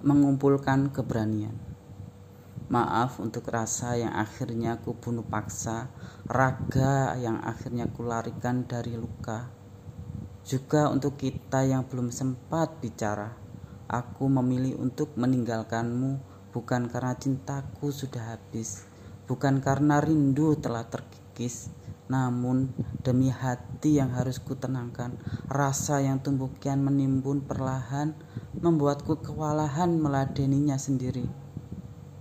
mengumpulkan keberanian. Maaf untuk rasa yang akhirnya ku bunuh paksa, raga yang akhirnya ku larikan dari luka. Juga untuk kita yang belum sempat bicara, aku memilih untuk meninggalkanmu bukan karena cintaku sudah habis, bukan karena rindu telah terkikis, namun demi hati yang harus kutenangkan, rasa yang tumbuh kian menimbun perlahan, membuatku kewalahan meladeninya sendiri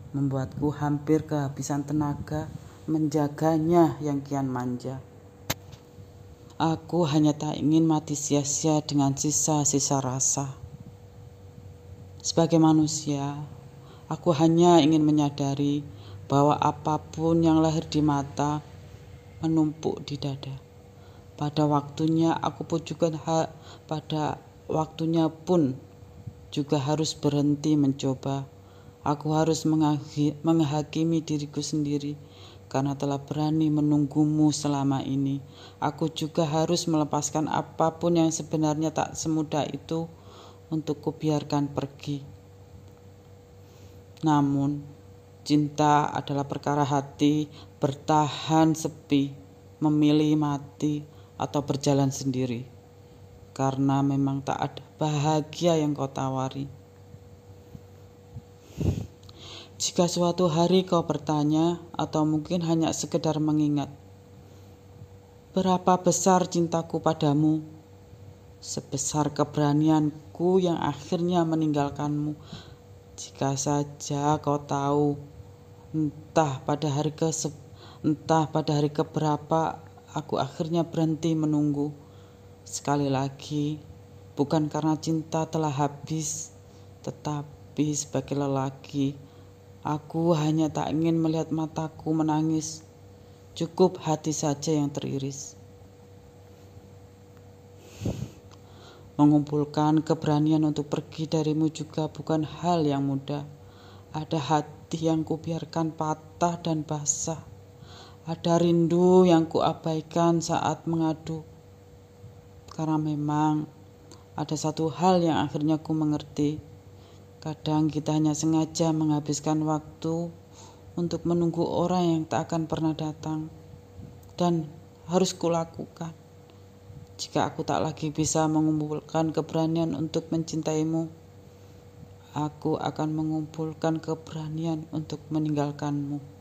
membuatku hampir kehabisan tenaga menjaganya yang kian manja. Aku hanya tak ingin mati sia-sia dengan sisa-sisa rasa. Sebagai manusia, aku hanya ingin menyadari bahwa apa pun yang lahir di mata menumpuk di dada. Pada waktunya aku pun juga pada waktunya pun juga harus berhenti mencoba Aku harus menghakimi diriku sendiri karena telah berani menunggumu selama ini. Aku juga harus melepaskan apa pun yang sebenarnya tak semudah itu untuk kubiarkan pergi. Namun, cinta adalah perkara hati bertahan sepi, memilih mati atau berjalan sendiri. Karena memang tak ada bahagia yang kau tawari jika suatu hari kau bertanya atau mungkin hanya sekedar mengingat, berapa besar cintaku padamu? Sebesar keberanianku yang akhirnya meninggalkanmu. Jika saja kau tahu, entah pada hari ke entah pada hari keberapa aku akhirnya berhenti menunggu. Sekali lagi, bukan karena cinta telah habis, tetapi sebagai lelaki Aku hanya tak ingin melihat mataku menangis. Cukup hati saja yang teriris. Mengumpulkan keberanian untuk pergi darimu juga bukan hal yang mudah. Ada hati yang kubiarkan patah dan basah. Ada rindu yang kuabaikan saat mengadu. Karena memang ada satu hal yang akhirnya ku mengerti Kadang kita hanya sengaja menghabiskan waktu untuk menunggu orang yang tak akan pernah datang dan harus kulakukan. Jika aku tak lagi bisa mengumpulkan keberanian untuk mencintaimu, aku akan mengumpulkan keberanian untuk meninggalkanmu.